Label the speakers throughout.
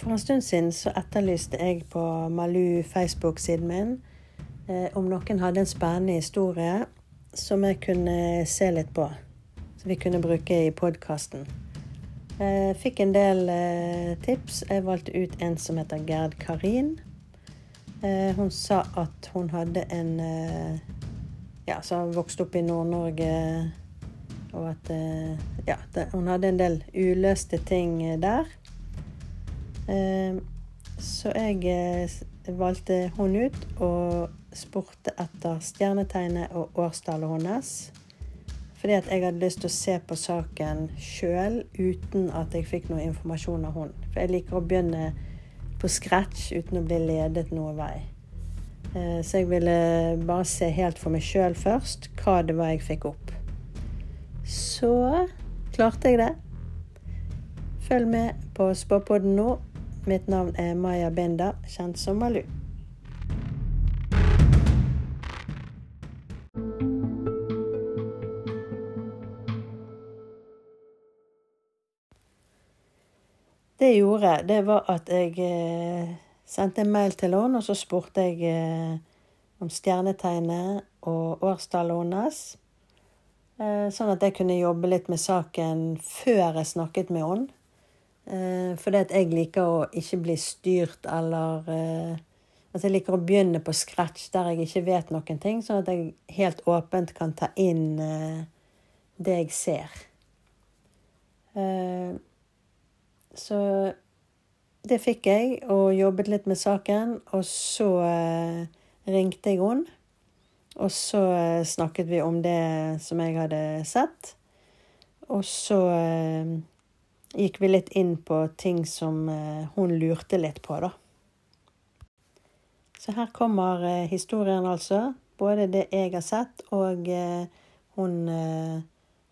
Speaker 1: For en stund siden så etterlyste jeg på Malu Facebook-siden min eh, om noen hadde en spennende historie som jeg kunne se litt på. Som vi kunne bruke i podkasten. Eh, fikk en del eh, tips. Jeg valgte ut en som heter Gerd Karin. Eh, hun sa at hun hadde en eh, Ja, som vokste opp i Nord-Norge. Og at eh, Ja, det, hun hadde en del uløste ting der. Eh, Så jeg eh, valgte hun ut og spurte etter stjernetegnet og årstallet hennes. Fordi at jeg hadde lyst til å se på saken sjøl uten at jeg fikk noe informasjon av hun. For jeg liker å begynne på scratch uten å bli ledet noen vei. Eh, Så jeg ville bare se helt for meg sjøl først hva det var jeg fikk opp. Så klarte jeg det. Følg med på Spåpodden nå. Mitt navn er Maya Benda, kjent som Malu. Det jeg gjorde, det var at jeg eh, sendte en mail til henne, og så spurte jeg eh, om stjernetegnet og årstallet hennes. Eh, sånn at jeg kunne jobbe litt med saken før jeg snakket med henne. Eh, fordi at jeg liker å ikke bli styrt eller eh, At jeg liker å begynne på scratch der jeg ikke vet noen ting, sånn at jeg helt åpent kan ta inn eh, det jeg ser. Eh, så det fikk jeg, og jobbet litt med saken. Og så eh, ringte jeg henne. Og så eh, snakket vi om det som jeg hadde sett. Og så eh, gikk vi litt inn på ting som eh, hun lurte litt på, da. Så her kommer eh, historien, altså. Både det jeg har sett, og eh, hun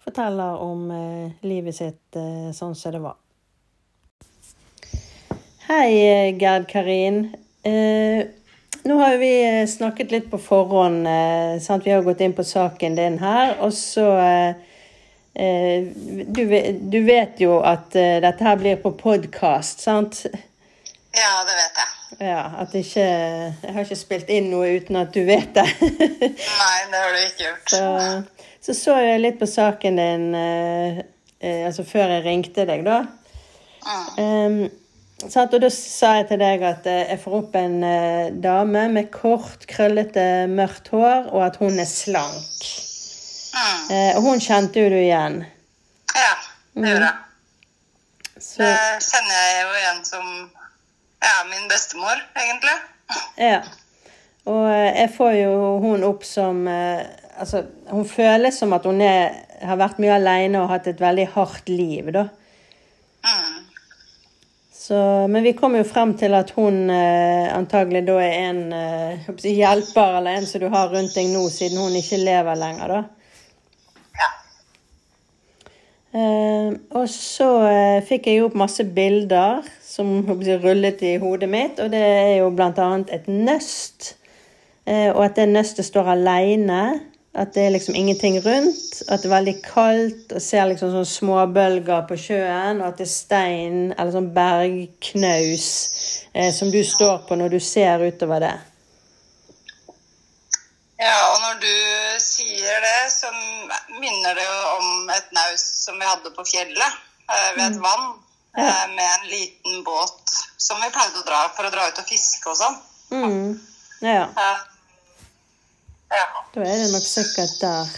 Speaker 1: forteller om livet sitt sånn som det var. Hei, Gerd Karin. Nå har vi snakket litt på forhånd. Sant? Vi har gått inn på saken din her. Og så du, du vet jo at eh, dette her blir på podkast, sant?
Speaker 2: Ja, det vet jeg.
Speaker 1: Ja, at ikke Jeg har ikke spilt inn noe uten at du vet det.
Speaker 2: Nei, det har du ikke gjort.
Speaker 1: så, så så jeg litt på saken din eh, eh, altså før jeg ringte deg, da.
Speaker 2: Mm.
Speaker 1: Um, sant? og da sa jeg til deg at eh, jeg får opp en eh, dame med kort, krøllete, mørkt hår, og at hun er slank.
Speaker 2: Mm.
Speaker 1: Eh, og hun kjente jo du igjen.
Speaker 2: Ja, det gjorde jeg.
Speaker 1: Så
Speaker 2: Det kjenner jeg jo igjen som ja, min bestemor, egentlig.
Speaker 1: ja. Og eh, jeg får jo hun opp som eh, Altså, hun føles som at hun er, har vært mye alene og hatt et veldig hardt liv, da.
Speaker 2: Mm.
Speaker 1: Så, men vi kom jo frem til at hun eh, antagelig da er en eh, hjelper, eller en som du har rundt deg nå, siden hun ikke lever lenger, da.
Speaker 2: Ja.
Speaker 1: Eh, og så eh, fikk jeg jo opp masse bilder som rullet i hodet mitt, og det er jo annet et nøst. Eh, og at det nøstet står alene. At det er liksom ingenting rundt. At det er veldig kaldt og ser liksom sånn småbølger på sjøen. Og at det er stein eller sånn bergknaus eh, som du står på når du ser utover det.
Speaker 2: Ja, og når du sier det, så minner det jo om et naus som vi hadde på fjellet eh, ved et vann.
Speaker 1: Ja.
Speaker 2: eh, Med en liten båt som vi pleide å dra for å dra ut og fiske og sånn.
Speaker 1: Mm. Ja.
Speaker 2: Eh, Ja.
Speaker 1: Da er det nok sikkert der.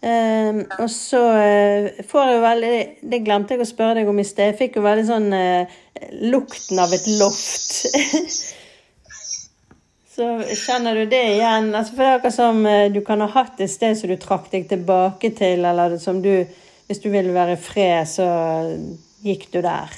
Speaker 1: Um, og så uh, får jeg jo veldig Det glemte jeg å spørre deg om i sted. Jeg fikk jo veldig sånn uh, lukten av et loft. så kjenner du det igjen? Altså, for det er akkurat som eh, du kan ha hatt et sted som du trakk deg tilbake til, eller som du Hvis du ville være i fred, så gikk du der.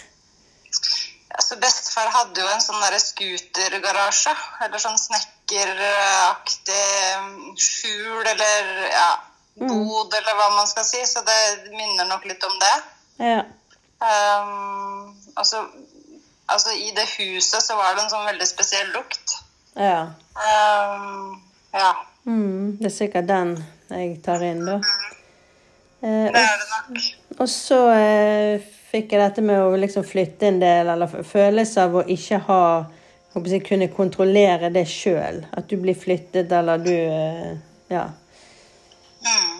Speaker 2: Altså, bestefar hadde jo en sånn derre scootergarasje. Eller sånn snekkeraktig mm, skjul eller ja, bod, eller hva man skal si. Så det minner nok litt om det.
Speaker 1: Ja.
Speaker 2: Um, altså, altså, i det huset så var det en sånn veldig spesiell lukt.
Speaker 1: Ja.
Speaker 2: Um, ja,
Speaker 1: Mm, det er sikkert den jeg tar inn, da. Eh,
Speaker 2: det er det nok.
Speaker 1: Og så eh, fikk jeg dette med å liksom flytte en del, eller følelse av å ikke ha håper jeg, kunne kontrollere det sjøl. At du blir flyttet, eller du eh, Ja.
Speaker 2: Mm.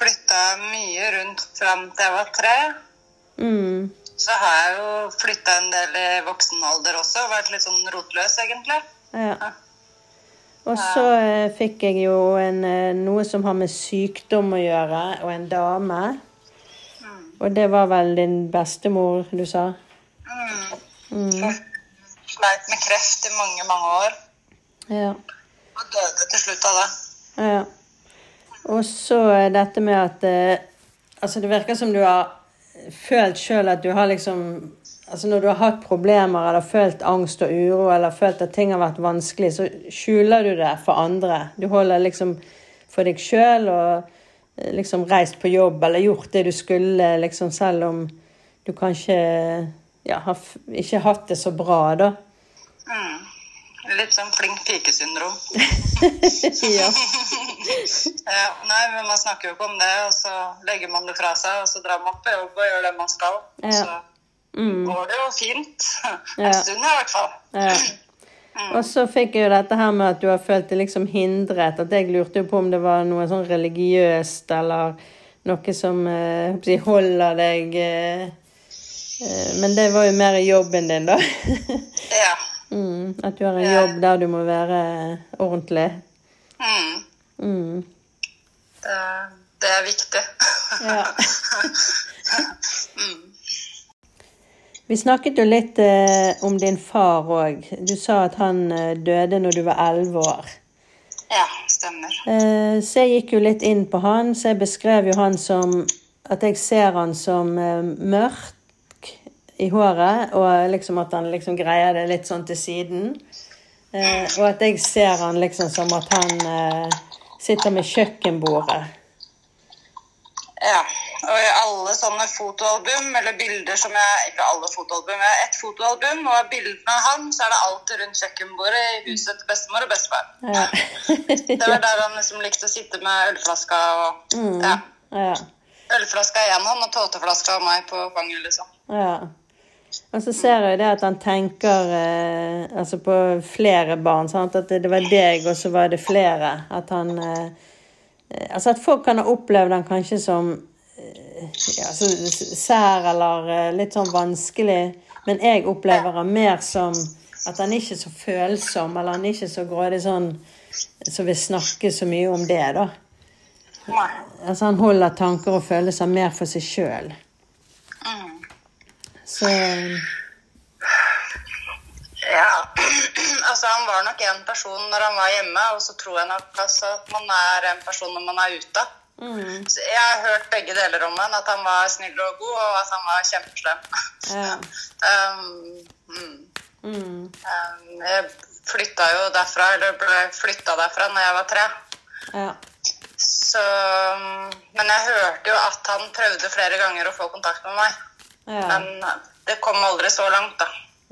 Speaker 2: Flytta mye rundt fram til jeg var tre.
Speaker 1: Mm.
Speaker 2: Så har jeg jo flytta en del i voksen alder også, og vært litt sånn rotløs, egentlig.
Speaker 1: ja. Og så eh, fikk jeg jo en, eh, noe som har med sykdom å gjøre, og en dame. Og det var vel din bestemor, du sa?
Speaker 2: Mm. Sleit med kreft i mange, mange år.
Speaker 1: Ja.
Speaker 2: Og døde til slutt av det.
Speaker 1: Ja. Og så er dette med at eh, Altså, det virker som du har følt sjøl at du har liksom Altså, når du har hatt problemer eller følt angst og uro eller følt at ting har vært vanskelig, så skjuler du det for andre. Du holder liksom for deg sjøl og eh, liksom reist på jobb eller gjort det du skulle, liksom selv om du kanskje ja, har ikke hatt det så bra, da.
Speaker 2: Mm. Litt sånn flink pike-syndrom.
Speaker 1: ja.
Speaker 2: Ja, nei, men man snakker jo ikke om det, og så legger man det fra seg, og så drar man på jobb og gjør det man skal.
Speaker 1: Ja.
Speaker 2: Så
Speaker 1: Mm.
Speaker 2: går det jo fint.
Speaker 1: Ja.
Speaker 2: En stund i hvert fall.
Speaker 1: Ja. Og så fikk jeg jo dette her med at du har følt deg liksom hindret. At jeg lurte jo på om det var noe sånn religiøst eller noe som eh, holder deg eh, eh, Men det var jo mer jobben din, da.
Speaker 2: Ja.
Speaker 1: Mm, at du har en jobb der du må være ordentlig.
Speaker 2: Mm.
Speaker 1: Mm.
Speaker 2: Det, det er viktig.
Speaker 1: Ja.
Speaker 2: mm.
Speaker 1: Vi snakket jo litt eh, om din far òg. Du sa at han eh, døde når du var elleve år.
Speaker 2: Ja, stemmer.
Speaker 1: Eh, så jeg gikk jo litt inn på han, så jeg beskrev jo han som At jeg ser han som eh, mørk i håret, og liksom at han liksom greier det litt sånn til siden. Eh, og at jeg ser han liksom som at han eh, sitter med kjøkkenbordet.
Speaker 2: Ja. Og i alle sånne fotoalbum eller bilder som jeg Ikke alle fotoalbum, jeg har ett fotoalbum, og bildene av han så er det alltid rundt kjøkkenbordet i huset til bestemor og bestefar.
Speaker 1: Ja.
Speaker 2: Det var der han liksom likte å sitte med ølflaska og
Speaker 1: Mm.
Speaker 2: ja.
Speaker 1: ja.
Speaker 2: Ølflaska i én hånd og tåteflaska av meg på fanget, liksom.
Speaker 1: Ja. Og så ser jeg det at han tenker eh, altså på flere barn. Sant? At det, var deg, og så var det flere. At han eh, eh, Altså at folk kan ha opplevd han kanskje som eh, ja, så, sær eller eh, litt sånn vanskelig. Men jeg opplever han mer som at han ikke er så følsom, eller han er ikke så grådig sånn som vil snakke så mye om det, da. Altså han holder tanker og følelser mer for seg sjøl. Så
Speaker 2: Ja. altså, han var nok en person når han var hjemme, og så tror jeg nok altså, at man er en person når man er ute.
Speaker 1: mm,
Speaker 2: Så jeg har hørt begge deler om han, at han var snill og god, og at han var kjempeslem.
Speaker 1: ja.
Speaker 2: um, mm.
Speaker 1: Mm.
Speaker 2: Um, jeg flytta jo derfra, eller ble flytta derfra når jeg var tre.
Speaker 1: Ja.
Speaker 2: Så, um, men jeg hørte jo at han prøvde flere ganger å få kontakt med meg.
Speaker 1: Ja.
Speaker 2: Men det kom aldri så langt, da.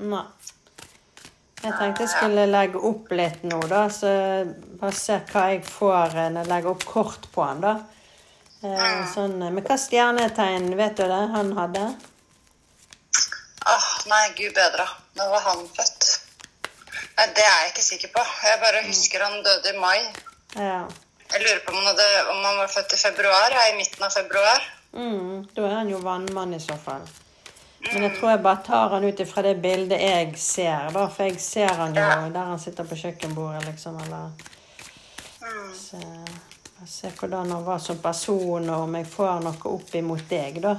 Speaker 1: Nei. Jeg tenkte jeg skulle legge opp litt nå, da. Så bare se hva jeg får eh, når jeg legger opp kort på han, da. Eh, sånn, eh, men hva stjernetegn vet du det han hadde?
Speaker 2: Åh, nei, gud bedre. Når var han født? Nei, Det er jeg ikke sikker på. Jeg bare husker han døde i mai.
Speaker 1: Ja.
Speaker 2: Jeg lurer på om han, hadde, om han var født i februar. Ja, I midten av februar.
Speaker 1: Mm, da er han jo vannmann i så fall. Men jeg tror jeg bare tar han ut ifra det bildet jeg ser, da. For jeg ser han jo
Speaker 2: Ja.
Speaker 1: der han sitter på kjøkkenbordet, liksom, eller Så jeg ser hvordan han var som person, og om jeg får noe opp imot deg, da.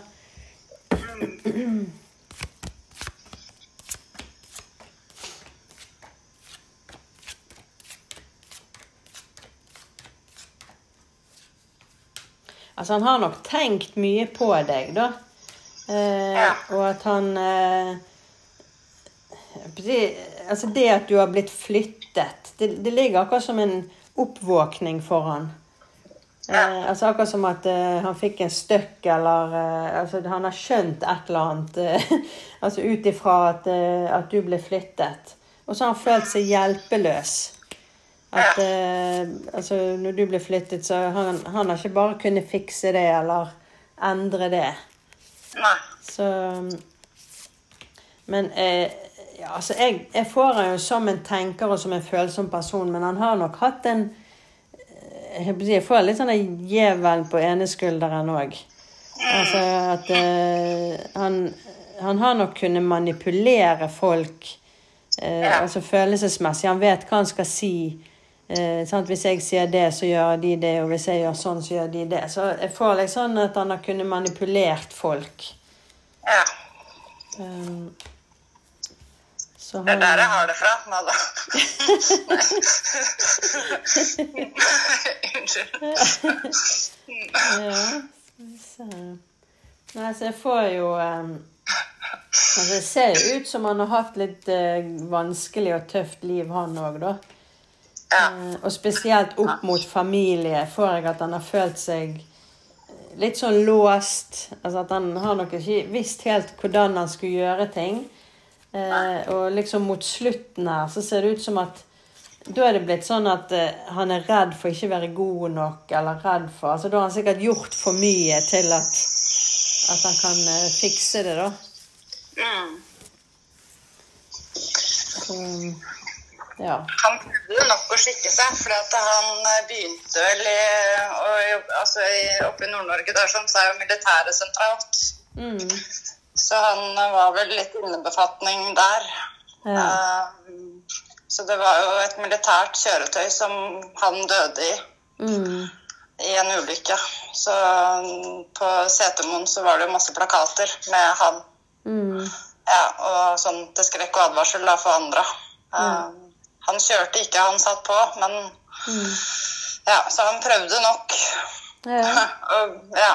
Speaker 1: Altså, han har nok tenkt mye på deg, da. Eh,
Speaker 2: Ja.
Speaker 1: Og at han eh, Altså, det at du har blitt flyttet, det, det ligger akkurat som en oppvåkning for han. Eh, altså akkurat som at eh, han fikk en støkk, eller eh, altså, Han har skjønt et eller annet. eh, altså ut ifra at, eh, at du ble flyttet. Og så har han følt seg hjelpeløs. At eh, altså, når du ble flyttet, så han, han har ikke bare kunnet fikse det eller endre det.
Speaker 2: Nei.
Speaker 1: Så Men eh, ja, altså jeg, jeg får han jo som en tenker og som en følsom person, men han har nok hatt en eh, Jeg, jeg får litt sånn gjevel på ene skulderen òg. Altså at eh, han, han har nok kunnet manipulere folk eh,
Speaker 2: Ja.
Speaker 1: altså følelsesmessig. Han vet hva han skal si. Eh? Hvis jeg sier det, så gjør de det, og hvis jeg gjør sånn, så gjør de det. Så jeg får liksom at han har kunnet manipulert folk.
Speaker 2: Ja.
Speaker 1: Um, så
Speaker 2: Det er der jeg har det fra. Nei da. Unnskyld.
Speaker 1: Ja, Så. Nei, så jeg får jo um, altså Det ser jo ut som han har hatt litt uh, vanskelig og tøft liv, han òg, da. Eh, og spesielt opp mot familie får jeg at han har følt seg eh, litt sånn låst. Altså at han har nok ikke visst helt hvordan han skulle gjøre ting. Eh, og liksom mot slutten her så ser det ut som at da er det blitt sånn at eh, han er redd for ikke å være god nok, eller redd for altså Da har han sikkert gjort for mye til at, at han kan eh, fikse det, da.
Speaker 2: Mm.
Speaker 1: Så, ja.
Speaker 2: Han prøvde nok å skikke seg, for han eh, begynte vel i, jobbe, altså Oppe i Nord-Norge der som er jo militæret sentralt.
Speaker 1: Mm.
Speaker 2: Så han eh, var vel litt innebefatning der.
Speaker 1: ja.
Speaker 2: Uh, så det var jo et militært kjøretøy som han døde i.
Speaker 1: Mm.
Speaker 2: i en ulykke. Så mm, på Setermoen så var det jo masse plakater med han.
Speaker 1: Mm.
Speaker 2: Ja, og sånn til skrekk og advarsel da for andre. Eh, han kjørte ikke, han satt på, men
Speaker 1: Mm.
Speaker 2: ja, så han prøvde nok
Speaker 1: ja.
Speaker 2: å, ja,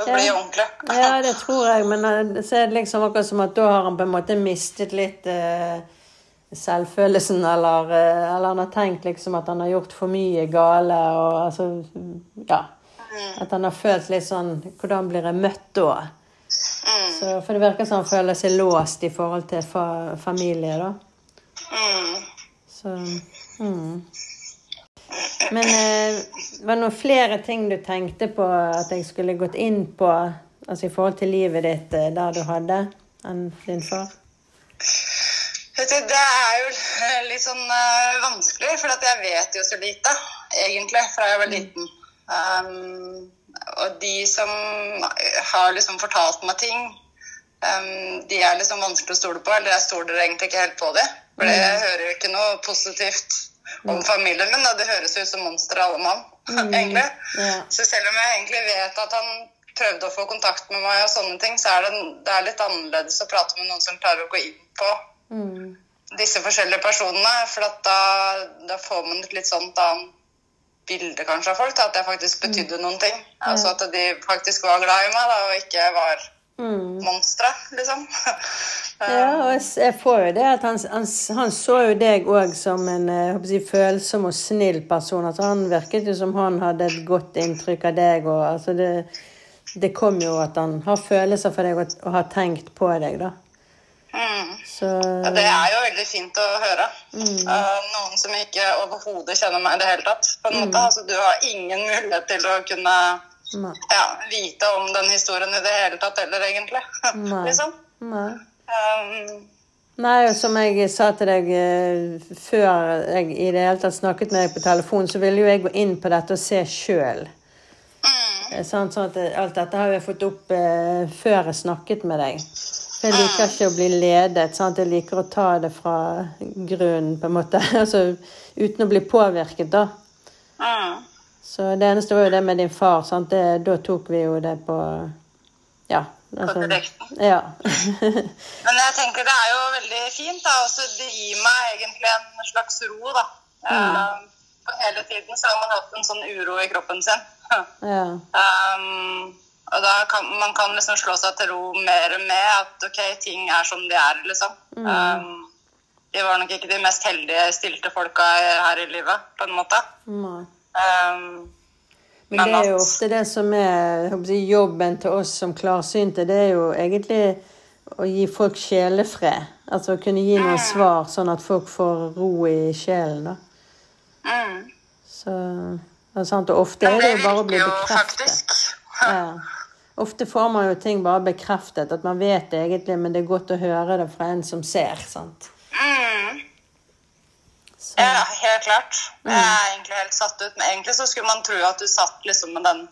Speaker 2: å bli
Speaker 1: Ja.
Speaker 2: ordentlig.
Speaker 1: Ja, det tror jeg, men eh, så er det liksom akkurat som at da har han på en måte mistet litt eh, selvfølelsen, eller, eh, eller han har tenkt liksom at han har gjort for mye gale, og altså Ja. At han har følt litt sånn Hvordan blir jeg møtt da?
Speaker 2: Mm,
Speaker 1: Så, for det virker som han føler seg låst i forhold til fa familie, da.
Speaker 2: mm.
Speaker 1: Så mm. Men eh, var det noen flere ting du tenkte på at jeg skulle gått inn på, altså i forhold til livet ditt eh, der du hadde, enn din far?
Speaker 2: Vet du, det er jo litt sånn uh, vanskelig, for jeg vet jo så lite, egentlig, fra jeg var liten. Um, og de som har liksom fortalt meg ting, um, de er liksom vanskelig å stole på, eller jeg stoler egentlig ikke helt på dem. For jeg hører jo ikke noe positivt om familien min, Da. det høres ut som monstre alle mann, egentlig.
Speaker 1: Ja.
Speaker 2: Så selv om jeg egentlig vet at han prøvde å få kontakt med meg og sånne ting, så er det, det er litt annerledes å prate med noen som klarer å gå inn på
Speaker 1: Mm.
Speaker 2: disse forskjellige personene. For at da, da får man et litt sånt annet bilde kanskje av folk. Da, at jeg faktisk betydde noen ting. Altså at de faktisk var glad i meg, da, og ikke var
Speaker 1: Mm.
Speaker 2: monstre, liksom.
Speaker 1: Ja, og jeg, får jo det at han, han, han så jo deg òg som en eh, si, følsom og snill person. Altså, han virket jo som han hadde et godt inntrykk av deg. Og, altså, det, det kom jo at han har følelser for deg og, og har tenkt på deg, da.
Speaker 2: Mm.
Speaker 1: Så
Speaker 2: Ja, det er jo veldig fint å høre. Eh, noen som ikke overhodet kjenner meg i det hele tatt. På en måte. Altså, du har ingen mulighet til å kunne. Ja, vite om den historien i det hele tatt heller, egentlig.
Speaker 1: Nei.
Speaker 2: liksom.
Speaker 1: Nei.
Speaker 2: Um,
Speaker 1: Nei, som jeg sa til deg eh, før jeg i det hele tatt snakket med deg på telefon, så ville jo jeg gå inn på dette og se sjøl.
Speaker 2: mm,
Speaker 1: Sånn, sånn at alt dette har jeg fått opp eh, før jeg snakket med deg. For jeg liker ikke å bli ledet. Sant? Jeg liker å ta det fra grunnen, på en måte. altså uten å bli påvirket, da.
Speaker 2: mm.
Speaker 1: Så det eneste var jo det med din far. Sant? Det, da tok vi jo det på Ja. Altså,
Speaker 2: direkten.
Speaker 1: ja.
Speaker 2: Men jeg tenker det er jo veldig fint. da, også Det gir meg egentlig en slags ro. da. Mm. Um, hele tiden så har man hatt en sånn uro i kroppen sin.
Speaker 1: ja.
Speaker 2: Um, og da kan man kan liksom slå seg til ro mer med at ok, ting er som de er, liksom. Um, de var nok ikke de mest heldige, stilte folka her i livet, på en måte.
Speaker 1: Nei.
Speaker 2: Um,
Speaker 1: Men det er jo ofte det som er jeg jobben til oss som klarsynte. Det er jo egentlig å gi folk sjelefred. Altså å kunne gi noen svar, sånn at folk får ro i sjelen. da.
Speaker 2: mm.
Speaker 1: Så, det er sant, og ofte er det jo bare å bli bekreftet. Ja. Ofte får man jo ting bare bekreftet, at man vet det egentlig, men det er godt å høre det fra en som ser. sant?
Speaker 2: Mm.
Speaker 1: Så,
Speaker 2: Ja, helt klart. Jeg er egentlig helt satt ut. Men egentlig så skulle man tro at du satt liksom med den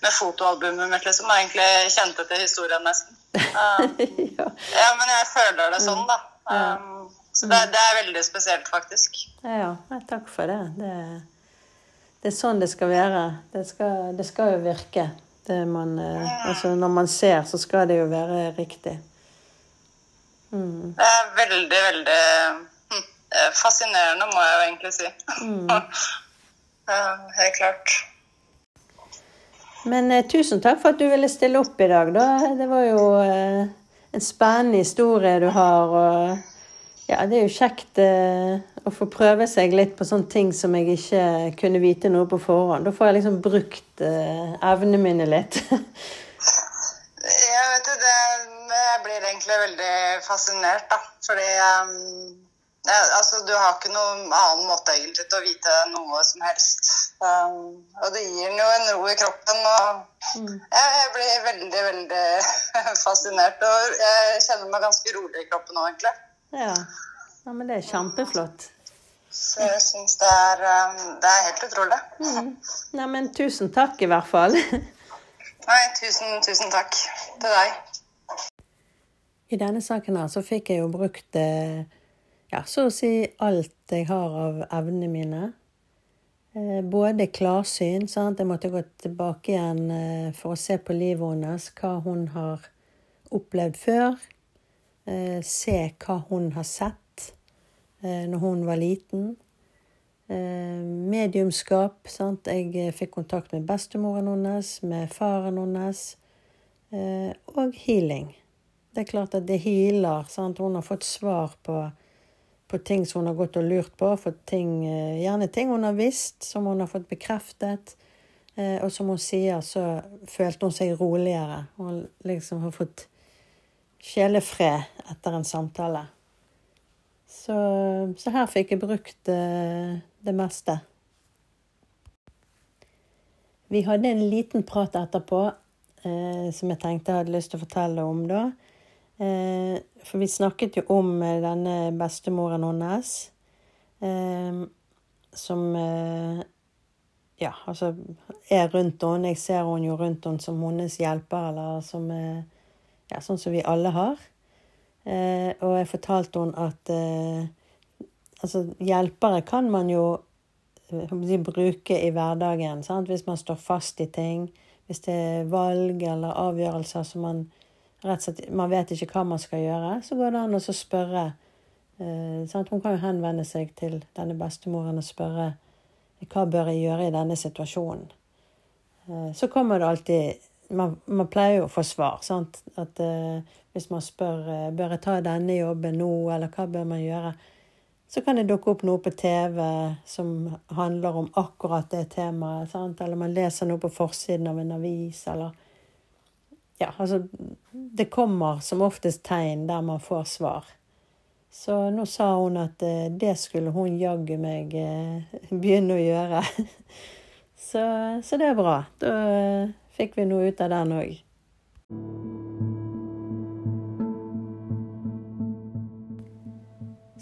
Speaker 2: med fotoalbumet mitt, liksom, og egentlig kjente til historien nesten. Um,
Speaker 1: ja.
Speaker 2: ja, men jeg føler det sånn, da. Um, så det, det er veldig spesielt, faktisk.
Speaker 1: ja, nei, takk for det. det. Det er sånn det skal være. Det skal, det skal jo virke. Det man, mm. altså når man ser, så skal det jo være riktig. Mm.
Speaker 2: Det er veldig, veldig fascinerende, må jeg jo egentlig si. Ja, helt klart.
Speaker 1: Men eh, tusen takk for at du ville stille opp i dag, da. Det var jo eh, en spennende historie du har. Og ja, det er jo kjekt eh, å få prøve seg litt på sånne ting som jeg ikke kunne vite noe på forhånd. Da får jeg liksom brukt eh, evnene mine litt.
Speaker 2: Jeg vet du, det, jeg blir egentlig veldig fascinert, da. Fordi um, ja, altså, du har ikke noen annen måte egentlig til å vite noe som helst. Um, og det gir jo en ro i kroppen. Og jeg, jeg blir veldig, veldig fascinert. Og jeg kjenner meg ganske rolig i kroppen nå, egentlig.
Speaker 1: Ja. ja, men det er kjempeflott.
Speaker 2: Så jeg syns det, er, um, det er helt utrolig.
Speaker 1: Nei, men tusen takk i hvert fall.
Speaker 2: Nei, tusen, tusen takk til deg.
Speaker 1: I denne saken her så fikk jeg jo brukt eh, ja, så å si alt jeg har av evnene mine. Eh, Både klarsyn, sant. Jeg måtte gå tilbake igjen eh, for å se på livet hennes, hva hun har opplevd før. Eh, Se hva hun har sett når hun var liten. Mediumskap. Sant? Jeg fikk kontakt med bestemoren hennes, med faren hennes. Og healing. Det er klart at det healer. Sant? Hun har fått svar på, på ting som hun har gått og lurt på. Ting, eh, gjerne ting hun har visst, som hun har fått bekreftet. Eh, Og som hun sier, så følte hun seg roligere. Hun liksom har fått sjelefred etter en samtale. Så, så her fikk jeg brukt det, det meste. Vi hadde en liten prat etterpå eh, som jeg tenkte jeg hadde lyst til å fortelle om da. Eh, for vi snakket jo om eh, denne bestemoren hennes. Eh, som ja, altså er rundt henne. Jeg ser henne jo rundt henne som hennes hjelper, eller som ja, sånn som vi alle har. Og jeg fortalte henne at altså, hjelpere kan man jo de bruke i hverdagen. Sant? Hvis man står fast i ting. Hvis det er valg eller avgjørelser som man rett og slett Man vet ikke hva man skal gjøre, så går det an å spørre. Eh? Hun kan jo henvende seg til denne bestemoren og spørre hva bør jeg gjøre i denne situasjonen. Eh, så kommer det alltid man, man pleier jo å få svar. sant? At eh, Hvis man spør eh, bør jeg ta denne jobben nå, eller hva bør man gjøre, så kan det dukke opp noe på TV som handler om akkurat det temaet. sant? Eller man leser noe på forsiden av en avis, eller Ja, altså Det kommer som oftest tegn der man får svar. Så nå sa hun at eh, det skulle hun jaggu meg eh, begynne å gjøre. så, så det er bra. Da eh, fikk vi noe ut av den òg.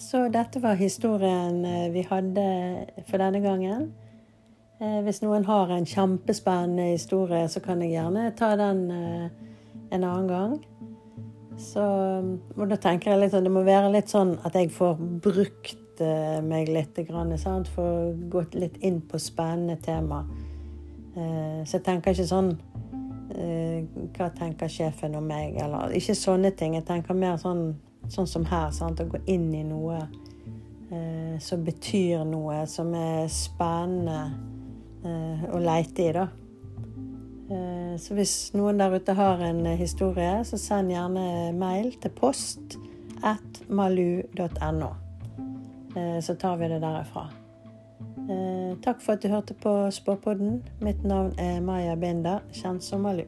Speaker 1: Så dette var historien vi hadde for denne gangen. Hvis noen har en kjempespennende historie, så kan jeg gjerne ta den en annen gang. Så, og da tenker jeg litt sånn, det må være litt sånn at jeg får brukt eh, meg litt. Sant? Får gått litt inn på spennende tema. Eh, så jeg tenker ikke sånn eh, Hva tenker sjefen om meg? Eller ikke sånne ting. Jeg tenker mer sånn, sånn som her. Sant? Å gå inn i noe som betyr noe, som er spennende å leite i, da. Eh, Så hvis noen der ute har en eh, historie, så send gjerne mail til post at malu.no. Eh, Så tar vi det derifra. Takk for at du hørte på Spåpodden. Mitt navn er Maja Binder, kjent som Malu.